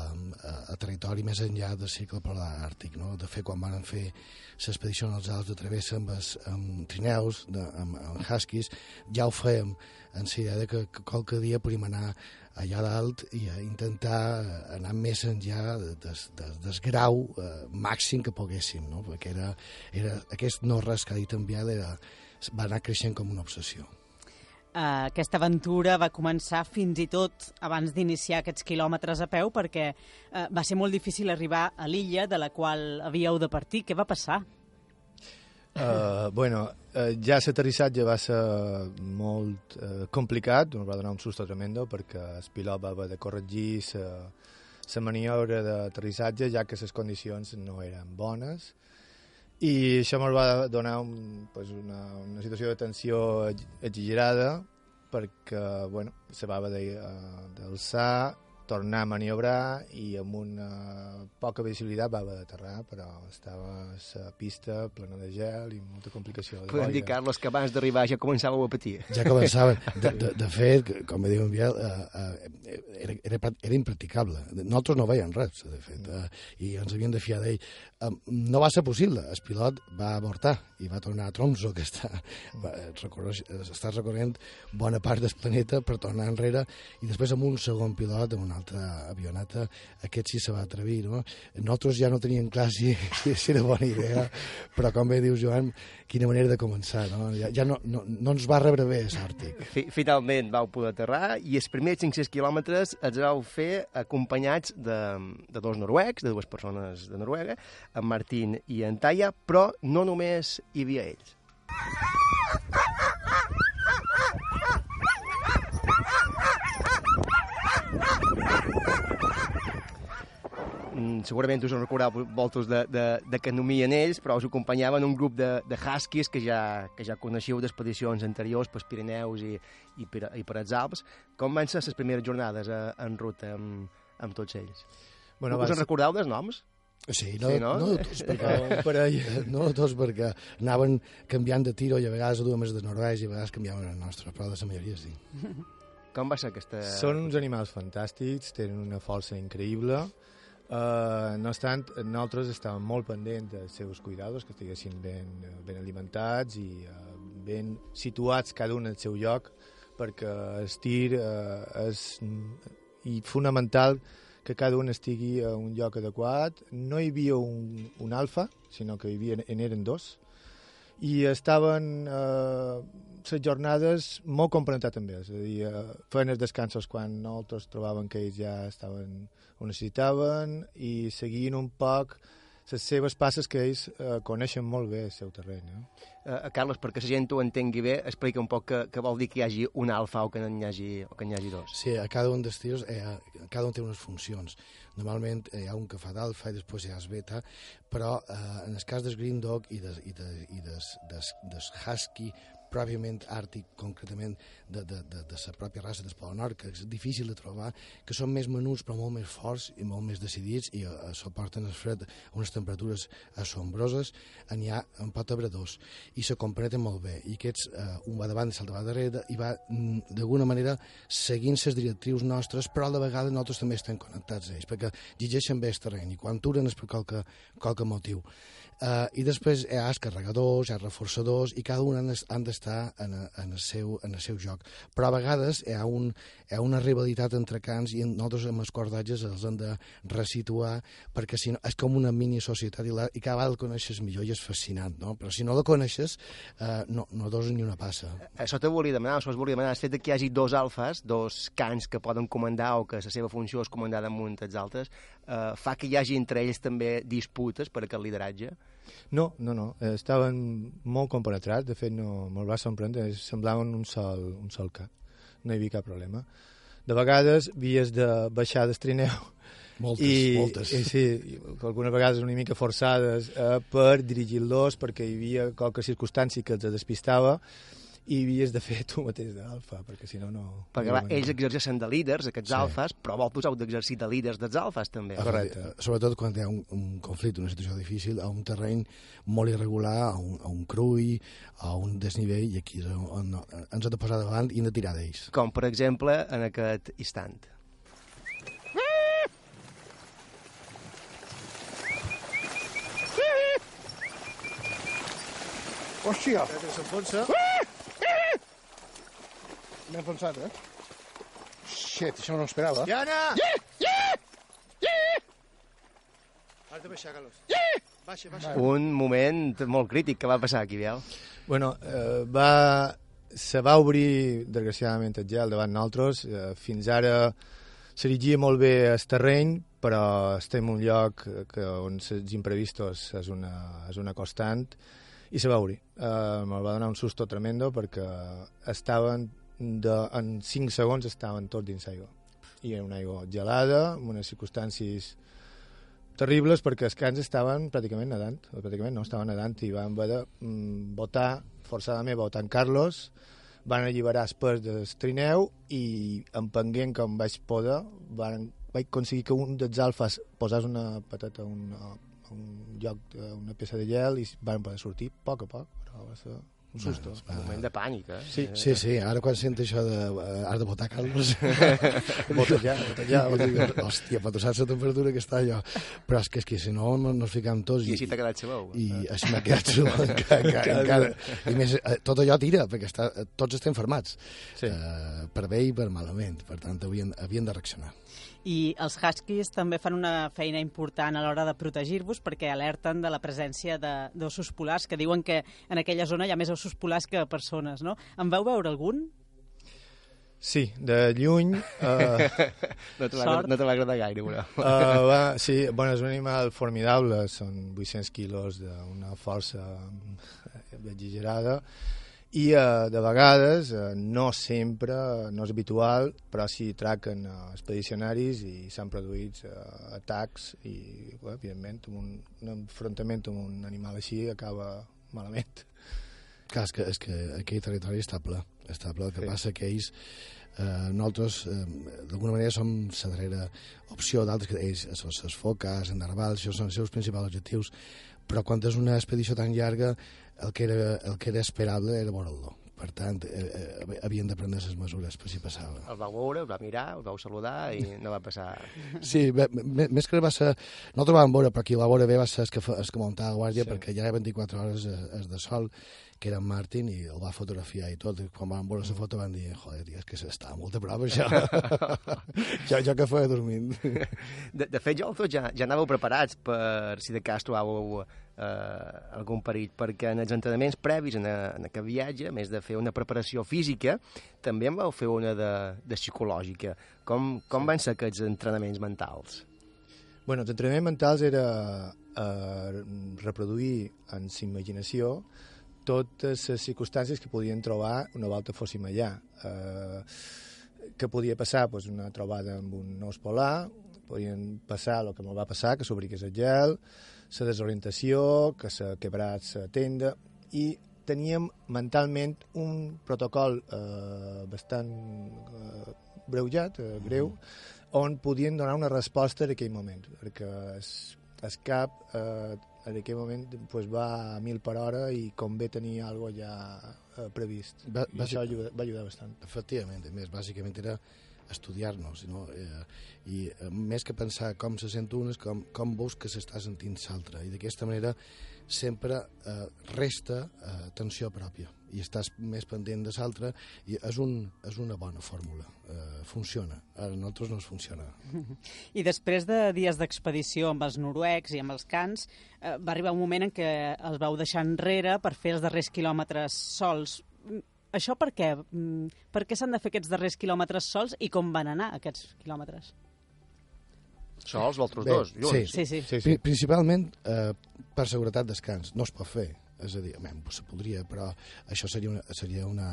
a, territori més enllà del cicle polar àrtic. No? De fet, quan van fer l'expedició als Alps de Travessa amb, es, amb trineus, de, amb, amb huskies, ja ho fèiem en la idea que, que qualque dia podíem anar allà dalt i a intentar anar més enllà des, des, des grau eh, màxim que poguéssim, no? perquè era, era, aquest no res que ha dit en Biel era, va anar creixent com una obsessió. Uh, aquesta aventura va començar fins i tot abans d'iniciar aquests quilòmetres a peu perquè uh, va ser molt difícil arribar a l'illa de la qual havíeu de partir. Què va passar? Uh, bueno, uh, ja l'aterrissatge va ser molt uh, complicat, ens va donar un susto tremendo perquè el pilot va haver de corregir la maniobra d'aterrissatge ja que les condicions no eren bones. I això ens va donar un, pues una, una situació de tensió exagerada perquè bueno, se va haver d'alçar, tornar a maniobrar i amb una poca visibilitat va haver d'aterrar, però estava la pista plena de gel i molta complicació. De Podem dir, Carlos, que abans d'arribar ja començàveu a patir. Ja començaven. De, de, de fet, com diu en Biel, uh, uh, era, era, era impracticable. Nosaltres no veiem res, de fet, i ens havíem de fiar d'ell. No va ser possible. El pilot va avortar i va tornar a Tromso, que està, recorre, està recorrent bona part del planeta per tornar enrere, i després amb un segon pilot, amb una altra avioneta, aquest sí se va atrevir, no? Nosaltres ja no teníem clar si, si era bona idea, però com bé dius, Joan, quina manera de començar, no? Ja, ja no, no, no ens va rebre bé l'Àrtic. Finalment vau poder aterrar i els primers 500 quilòmetres els vau fer acompanyats de, de dos noruecs, de dues persones de Noruega, en Martín i en Taya, però no només hi havia ells. Mm, segurament us en recordeu voltes de, de, de que nomien ells, però us acompanyaven un grup de, de huskies que ja, que ja coneixeu d'expedicions anteriors pels Pirineus i, i, per, i per els Alps. Com van ser les primeres jornades a, en ruta amb, amb tots ells? Bueno, us en recordeu dels noms? Sí, no, sí, no? no tots, perquè, per ell, no tots perquè anaven canviant de tiro i a vegades a dues més de Noruega i a vegades canviaven el nostre, però de la majoria sí. Com va ser aquesta... Són uns animals fantàstics, tenen una força increïble, Uh, no obstant, nosaltres estàvem molt pendents dels seus cuidados, que estiguessin ben, ben alimentats i uh, ben situats cada un al seu lloc, perquè el tir uh, és i fonamental que cada un estigui a un lloc adequat. No hi havia un, un alfa, sinó que hi havia, en eren dos, i estaven eh, les jornades molt complementats també, és a dir, eh, feien els descansos quan nosaltres trobaven que ells ja estaven ho necessitaven i seguint un poc les seves passes que ells eh, coneixen molt bé el seu terreny. Eh? Uh, Carles, perquè la gent ho entengui bé, explica un poc que, que vol dir que hi hagi un alfa o que n'hi hagi, o que n'hi hagi dos. Sí, a cada un dels tiros, eh, cada un té unes funcions. Normalment eh, hi ha un que fa d'alfa i després hi ha el beta, però eh, en el cas del Green Dog i des, i des, i des, des, des Husky pròpiament àrtic, concretament de, de, de, de la pròpia raça d'Espol Nord, que és difícil de trobar, que són més menuts però molt més forts i molt més decidits i eh, suporten el fred a unes temperatures assombroses, n'hi ha en pot haver dos i se compreten molt bé i aquests, eh, un va davant i l'altre va darrere i va mm, d'alguna manera seguint les directrius nostres però a la vegada nosaltres també estem connectats a ells perquè llegeixen bé el terreny i quan turen és per qualque, qualque motiu Uh, I després hi ha els carregadors, hi ha reforçadors, i cada un han, d'estar en, en, el seu, en el seu joc. Però a vegades hi ha, un, hi ha una rivalitat entre cants i nosaltres amb els cordatges els hem de resituar, perquè si no, és com una mini societat i, la, i cada vegada el coneixes millor i és fascinant, no? Però si no la coneixes, uh, no, no dos ni una passa. Això te volia demanar, això volia demanar, el fet que hi hagi dos alfes, dos cants que poden comandar o que la seva funció és comandar damunt els altres, uh, fa que hi hagi entre ells també disputes per aquest lideratge? No, no, no. Estaven molt compenetrats, de fet no me'l va sorprendre, semblaven un sol, un sol cap. No hi havia cap problema. De vegades havies de baixar del trineu moltes, i, moltes. I, sí, algunes vegades una mica forçades eh, per dirigir-los perquè hi havia qualque circumstància que els despistava i havies de fer tu mateix d'alfa, perquè si no, no... Perquè no va, ells exerceixen de líders, aquests Sí. alfes, però vosaltres heu d'exercir de líders dels alfes, també. Correcte. Sobretot quan hi ha un, un conflicte, una situació difícil, a un terreny molt irregular, a un, a un crull, a un desnivell, i aquí és on, on ens hem de posar davant i hem de tirar d'ells. Com, per exemple, en aquest instant. Hòstia! S'enfonsa. M'he enfonsat, eh? Shit, això no ho esperava. Diana! Has de baixar, Carlos. Baixa, baixa. Un moment molt crític que va passar aquí, Biel. Bueno, eh, va, se va obrir, desgraciadament, el gel davant nosaltres. Eh, fins ara s'erigia molt bé el terreny, però estem en un lloc que, on els imprevistos és una, és una constant, i se va obrir. Eh, me'l va donar un susto tremendo perquè estaven, de, en 5 segons estaven tots dins aigua. I era una aigua gelada, amb unes circumstàncies terribles perquè els cans estaven pràcticament nedant, o pràcticament no, estaven nedant i van haver de mm, votar, forçadament votar en Carlos, van alliberar el pes del trineu i empenguent com vaig poder van, vaig aconseguir que un dels alfas posés una patata a un, a un lloc, una peça de gel i van poder sortir a poc a poc, però va ser un susto. Un moment de pànic, eh? Sí, Sí, sí, ara quan sento això de... Uh, has de votar, Carlos. Botellar, botellar, botellar. Hòstia, però tu saps la temperatura que està allò. Però és que, és que si no, no nos ficam tots. I així t'ha quedat sabeu. I així m'ha quedat sabeu encara, encara, encara. I més, eh, tot allò tira, perquè està, eh, tots estem formats. Sí. Uh, per bé i per malament. Per tant, havien, havien de reaccionar. I els huskies també fan una feina important a l'hora de protegir-vos perquè alerten de la presència de- d'ossos polars, que diuen que en aquella zona hi ha més ossos polars que persones, no? En veu veure algun? Sí, de lluny... Eh, No te va, no agradar gaire, però. Uh, va, sí, bueno, és un animal formidable, són 800 quilos d'una força eh, exagerada i uh, de vegades, uh, no sempre, no és habitual, però sí traquen uh, expedicionaris i s'han produït uh, atacs i, bueno, evidentment, un, un enfrontament amb un animal així acaba malament. Clar, és que, és que aquell territori està ple. Està ple. El que Sí. passa que ells, eh, nosaltres, eh, d'alguna manera, som la darrera opció d'altres, que ells, les foques, en narvals, això són els seus principals objectius, però quan és una expedició tan llarga, el que era, el que era esperable era veure'l. Per tant, eh, eh, havien de prendre les mesures per si passava. El vau veure, el vau mirar, el vau saludar i no va passar... Sí, bé, més que va ser... No el vam veure, però qui el va veure bé va ser el que, el que muntava la guàrdia, Sí. perquè ja era 24 hores es, es de sol, que era en Martin, i el va fotografiar i tot. I quan van veure la foto van dir, joder, tia, és que s'està molt a prop, això. jo, jo que feia dormint. De, de fet, jo ja, ja anàveu preparats per si de cas trobàveu eh, algun perill, perquè en els entrenaments previs en, a, en aquest viatge, a més de fer una preparació física, també en vau fer una de, de psicològica. Com, com van ser aquests entrenaments mentals? Bueno, els entrenaments mentals era, eh, reproduir en sa imaginació totes les circumstàncies que podien trobar una volta fóssim allà. Eh, què podia passar? Pues una trobada amb un os polar, podien passar el que me va passar, que s'obrigués el gel, la desorientació, que s'ha quebrat la tenda, i teníem mentalment un protocol eh, bastant eh, breujat, eh, greu, on podien donar una resposta en aquell moment, perquè es, es cap eh, en aquell moment pues, va a mil per hora i convé tenir alguna ja eh, previst. Va, I això ajuda, va ajudar bastant. Efectivament, a més, bàsicament era estudiar-nos, no? eh, i eh, més que pensar com se sent un és com, com veus que s'està sentint l'altre, i d'aquesta manera sempre eh, resta eh, tensió pròpia i estàs més pendent de l'altre i és, un, és una bona fórmula eh, funciona, a nosaltres no ens funciona I després de dies d'expedició amb els noruecs i amb els cans eh, va arribar un moment en què els vau deixar enrere per fer els darrers quilòmetres sols això per què? Mm, per què s'han de fer aquests darrers quilòmetres sols i com van anar aquests quilòmetres? Sols, vosaltres dos, junts? Sí, sí. Sí, sí. Pri- Principalment eh, per seguretat descans. No es pot fer. És a dir, bé, se podria, però això seria una, seria una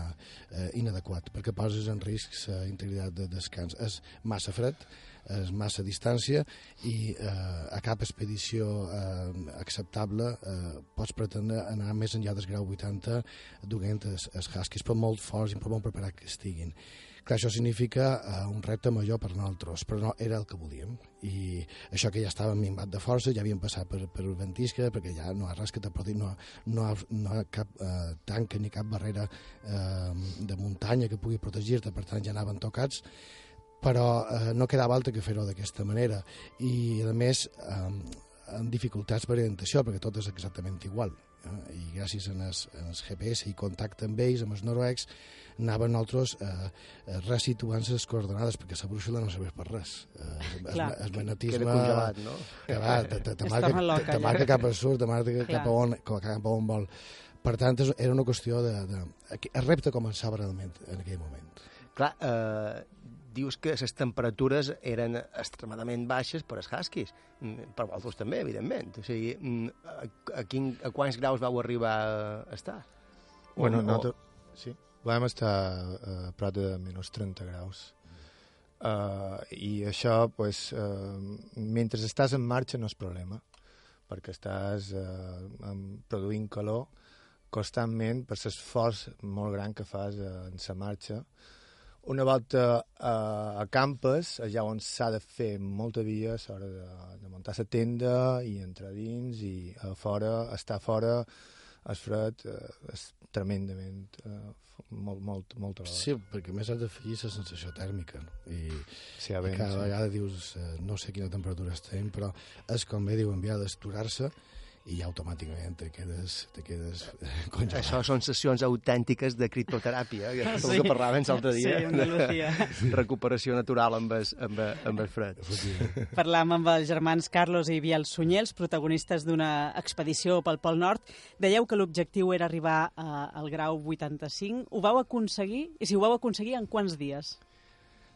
eh, inadequat, perquè poses en risc la integritat de descans. És massa fred, és massa distància i eh, a cap expedició eh, acceptable eh, pots pretendre anar més enllà del grau 80 duent els, els huskies, per molt forts i per molt preparats que estiguin. Clar, això significa uh, un repte major per nosaltres, però no era el que volíem. I això que ja estàvem minvat de força, ja havíem passat per, per ventisca, perquè ja no hi ha res que te proti, no, no, no hi ha cap uh, tanca ni cap barrera uh, de muntanya que pugui protegir-te, per tant ja anaven tocats, però eh, no quedava altre que fer-ho d'aquesta manera. I, a més, eh, amb dificultats d'orientació, perquè tot és exactament igual. Eh? I gràcies a els, els GPS i contacte amb ells, amb els noruecs, anàvem nosaltres eh, eh, resituant les coordenades, perquè la brúixola no serveix per res. Eh, Clar. el magnetisme... Queda congelat, no? Que va, te, te, te, Es marca, loca, te, te marca cap al sud, te marca Clar. cap a, on, cap a on vol. Per tant, era una qüestió de... de el repte començava realment en aquell moment. Clar, eh, dius que les temperatures eren extremadament baixes per als huskies. Mm, Per vosaltres també, evidentment. O sigui, mm, a, a, quin, a quants graus vau arribar a estar? Bueno, O- nosaltres, sí, vam estar a prop de menys 30 graus. Uh, I això, pues, uh, mentre estàs en marxa no és problema, perquè estàs uh, produint calor constantment per l'esforç molt gran que fas uh, en la marxa. Una volta uh, a campes, allà on s'ha de fer molta via, és hora de, de muntar la tenda i entrar dins i a fora, estar fora, és fred, uh, és tremendament uh, molt, molt, molt alhora. Sí, perquè més has d'afegir la sensació tèrmica. No? I, Sí, a i vent, cada sí. vegada dius, eh, no sé quina temperatura estem, però és com bé diuen, havia d'esturar-se i ja automàticament te quedes, te quedes eh, congelat. Això són sessions autèntiques de criptoteràpia, que és el Sí. que parlàvem l'altre dia, Sí, Andalusia. recuperació natural amb el, amb, el- amb el fred. Parlàvem amb els germans Carlos i Biel Sunyer, els protagonistes d'una expedició pel Pol Nord. Dèieu que l'objectiu era arribar a, al grau 85. Ho vau aconseguir? I si ho vau aconseguir, en quants dies?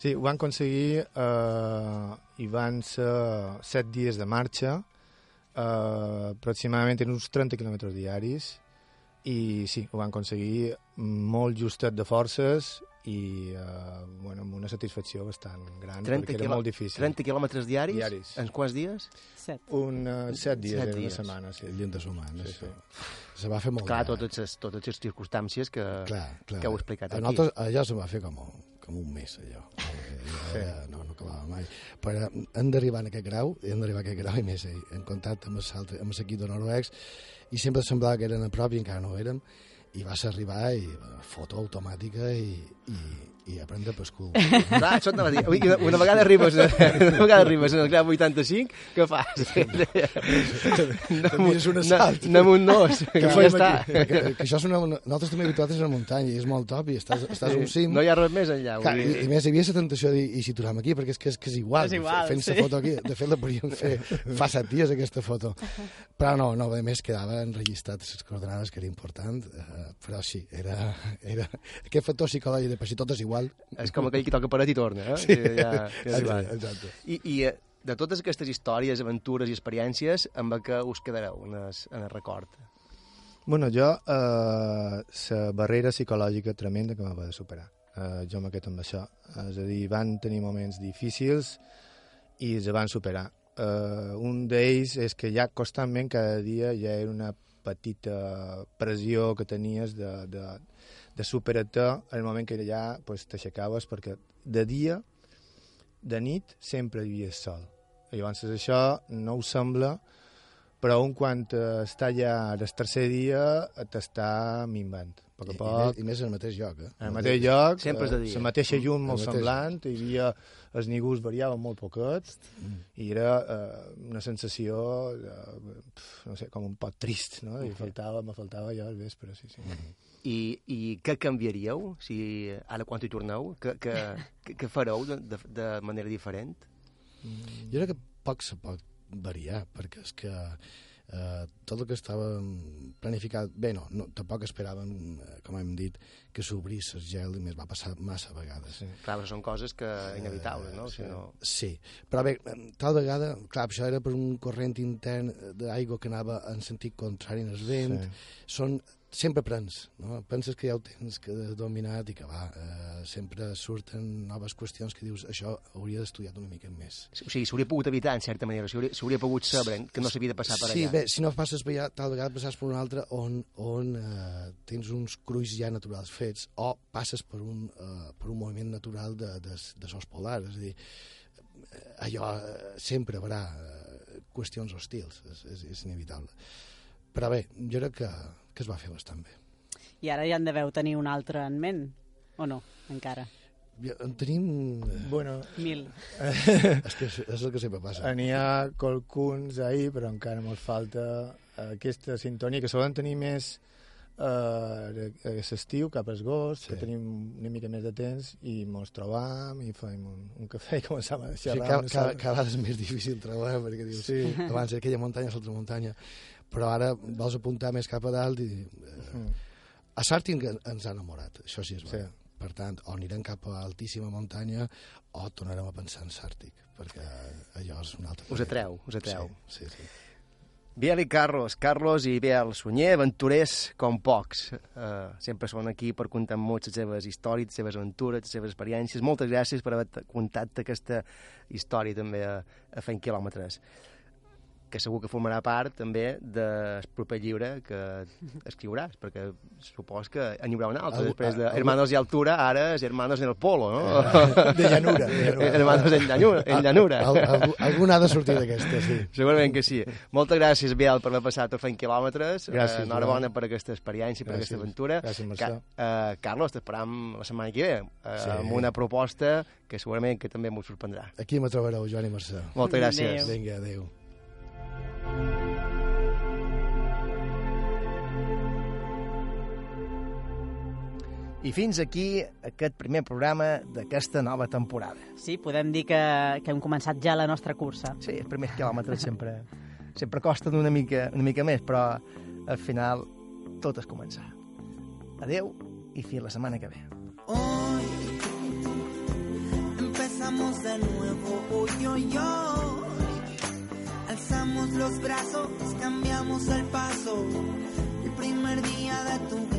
Sí, ho van aconseguir eh, i van ser set dies de marxa, eh, aproximadament en uns 30 quilòmetres diaris, i sí, ho van aconseguir molt justet de forces i eh, bueno, amb una satisfacció bastant gran, 30 perquè era molt difícil. 30 quilòmetres diaris? Diaris. En quants dies? Set. Un, uh, set dies, Set set dies. una setmana, sí. El llit de humanes. Sí, sí. Se va fer molt Clar, bé. totes les, totes les circumstàncies que, clar, clar. que heu explicat a aquí. nosaltres allò se va fer com, com un mes, allò. Eh, no, no acabava mai. Però hem d'arribar en aquest grau, hem d'arribar a aquest grau i més eh, en contacte amb l'altre- amb l'equip de noruecs i sempre semblava que eren a prop i encara no ho érem i vas arribar i foto automàtica i, i, i aprendre per cul. Clar, això t'anava a dir. Ui, Una, una vegada arribes, a, una vegada arribes en el grau 85, què fas? Te mires un assalt. Anem un dos, que Què ja està. Que, que això és una, nosaltres també habituats a la muntanya i és molt top i estàs, estàs a un cim No hi ha res més enllà. Clar, vull i, i més hi havia la tentació de dir, i si tornem aquí, perquè és que és, que és igual, És igual, fent sí. foto aquí, de fet la podríem fer fa set dies aquesta foto, però no, no, a més quedava enregistrat les coordenades que era important, eh, però sí, era, era aquest factor psicològic de per si tot és igual. És com aquell que toca paret i torna, eh? Sí, Ja, ja igual. exacte. I, i eh, de totes aquestes històries, aventures i experiències, amb què us quedareu en el, en el record? Bueno, jo, eh, la barrera psicològica tremenda que m'ha de superar. Eh, jo m'he quedat amb això. És a dir, van tenir moments difícils i els van superar. Eh, un d'ells és que ja constantment, cada dia, ja era una petita pressió que tenies de, de, de superar-te en el moment que ja pues, t'aixecaves, perquè de dia, de nit, sempre vivies sol Llavors això no ho sembla, però un quan està ja el tercer dia t'està minvant. A poc a poc. I, i, més, I més en el mateix lloc, eh? En el mateix lloc, Sempre és de dia. la mateixa llum molt semblant, hi havia, els nigus variaven molt poquets, mm. i era eh, una sensació, eh, no sé, com un poc trist, no? I faltava, me faltava ja al vespre, sí, sí. Mm. I, I què canviaríeu, si ara quan hi torneu? Què, què, què fareu de, de, de manera diferent? Mm. Jo crec que poc se pot variar, perquè és que eh, tot el que estava planificat... Bé, no, no tampoc esperàvem, eh, com hem dit, que s'obrís el gel i més va passar massa vegades. Sí. Clar, però són coses que inevitables, no? Eh, si no... Sí, però bé, tal vegada, clar, això era per un corrent intern d'aigua que anava en sentit contrari en el vent, sí. són sempre prens, no? penses que ja ho tens que dominat i que va, eh, sempre surten noves qüestions que dius això hauria d'estudiar una mica més. O sigui, s'hauria pogut evitar, en certa manera, s'hauria pogut saber que no s'havia de passar per allà. Sí, bé, si no passes per allà, tal vegada passes per un altre on, on eh, tens uns crulls ja naturals fets o passes per un, eh, per un moviment natural de, de, de sos polars, és a dir, allò eh, sempre haurà eh, qüestions hostils, és, és, és inevitable. Però bé, jo crec que, que es va fer bastant bé. I ara ja en deveu tenir un altre en ment, o no, encara? Ja, en tenim... eh, Bueno, Mil. és, que és el que sempre passa. N'hi ha qualcuns ahir, però encara ens falta aquesta sintonia, que solen tenir més eh, l'estiu, cap al agost, sí. que tenim una mica més de temps, i ens trobam i fem un, un cafè i començam a Sí, xerrar. cada, una cada, estona. cada vegada és més difícil treballar perquè dius, Sí. abans aquella muntanya, l'altra muntanya, però ara vols apuntar més cap a dalt i... Eh, Mm. a Sartin ens ha enamorat, això sí és Sí. sí. Per tant, o anirem cap a altíssima muntanya o tornarem a pensar en Sàrtic, perquè allò és un altre... Us atreu, us atreu. Sí, sí, sí. Biel i Carlos, Carlos i Biel Sunyer, aventurers com pocs. Uh, sempre són aquí per contar molt les seves històries, les seves aventures, les seves experiències. Moltes gràcies per haver contat aquesta història també a, a Fent Quilòmetres que segur que formarà part també del proper llibre que escriuràs, perquè supos que en hi haurà un altre, Algú- després de Hermanos y Altura, ara és Hermanos en el Polo, no? De llanura, de llanura. Hermanos en llanura. En llanura. Al, algú, algú n'ha de sortir d'aquesta, sí. Segurament que sí. Moltes gràcies, Biel, per haver passat a fent quilòmetres. Gràcies, Eh, Enhorabona per aquesta experiència, per Gràcies. aquesta aventura. Gràcies, Mercè. eh, Carlos, t'esperam la setmana que ve, eh, Sí. amb una proposta que segurament que també m'ho sorprendrà. Aquí me trobareu, Joan i Mercè. Moltes gràcies. Adéu. Vinga, adéu. I fins aquí aquest primer programa d'aquesta nova temporada. Sí, podem dir que, que hem començat ja la nostra cursa. Sí, els primers quilòmetres sempre, sempre costen una mica, una mica més, però al final tot és començar. Adeu i fins la setmana que ve. Hoy empezamos de nuevo, hoy, hoy, hoy. Alzamos los brazos, cambiamos el paso. El primer día de tu vida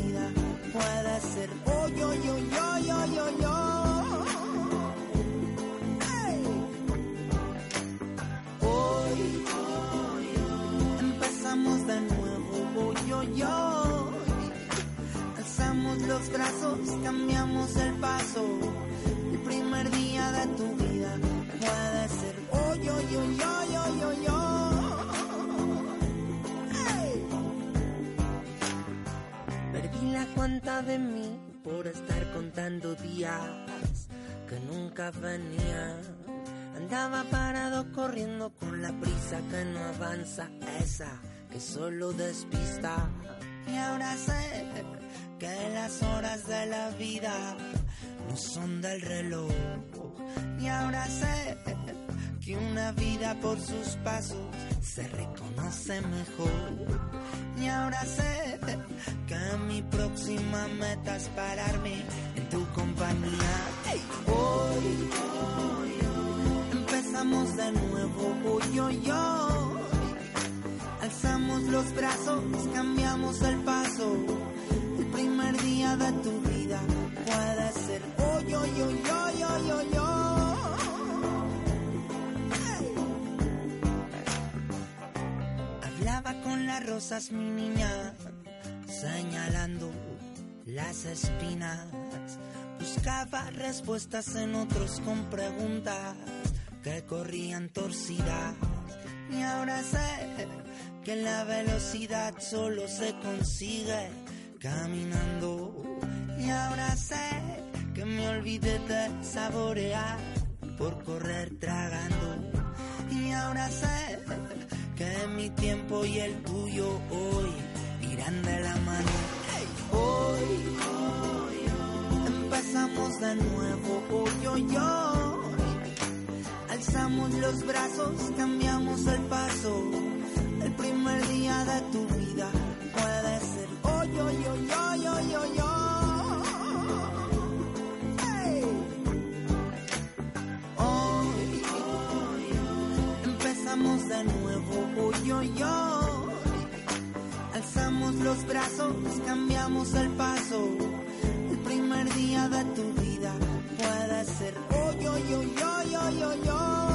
puede ser hoy, hoy, hoy, hoy, hoy, hoy, hoy. Hoy, empezamos de nuevo, hoy, hoy, hoy. Alzamos los brazos, cambiamos el paso. El primer día de tu vida puede ser hoy, hoy, hoy, hoy, hoy, hoy, hoy. Cuenta de mí por estar contando días que nunca venían. Andaba parado corriendo con la prisa que no avanza, esa que solo despista. Y ahora sé que las horas de la vida no son del reloj. Y ahora sé que una vida por sus pasos se reconoce mejor. Y ahora sé que mi próxima meta es pararme en tu compañía. Hoy, hoy, hoy, Empezamos de nuevo, hoy, hoy, hoy. Alzamos los brazos, cambiamos el paso. El primer día de tu vida puede ser hoy, hoy, hoy, hoy, hoy, hoy, hoy. Las rosas, mi niña, señalando las espinas. Buscaba respuestas en otros con preguntas que corrían torcidas. Y ahora sé que la velocidad solo se consigue caminando. Y ahora sé que me olvidé de saborear por correr tragando. Y ahora sé que mi tiempo y el tuyo hoy irán de la mano. Hoy, empezamos de nuevo, hoy, hoy, hoy. Alzamos los brazos, cambiamos el paso. El primer día de tu vida nuevo, hoy, hoy, hoy. Alzamos los brazos, cambiamos el paso. El primer día de tu vida puede ser hoy, hoy, hoy, hoy, hoy, hoy,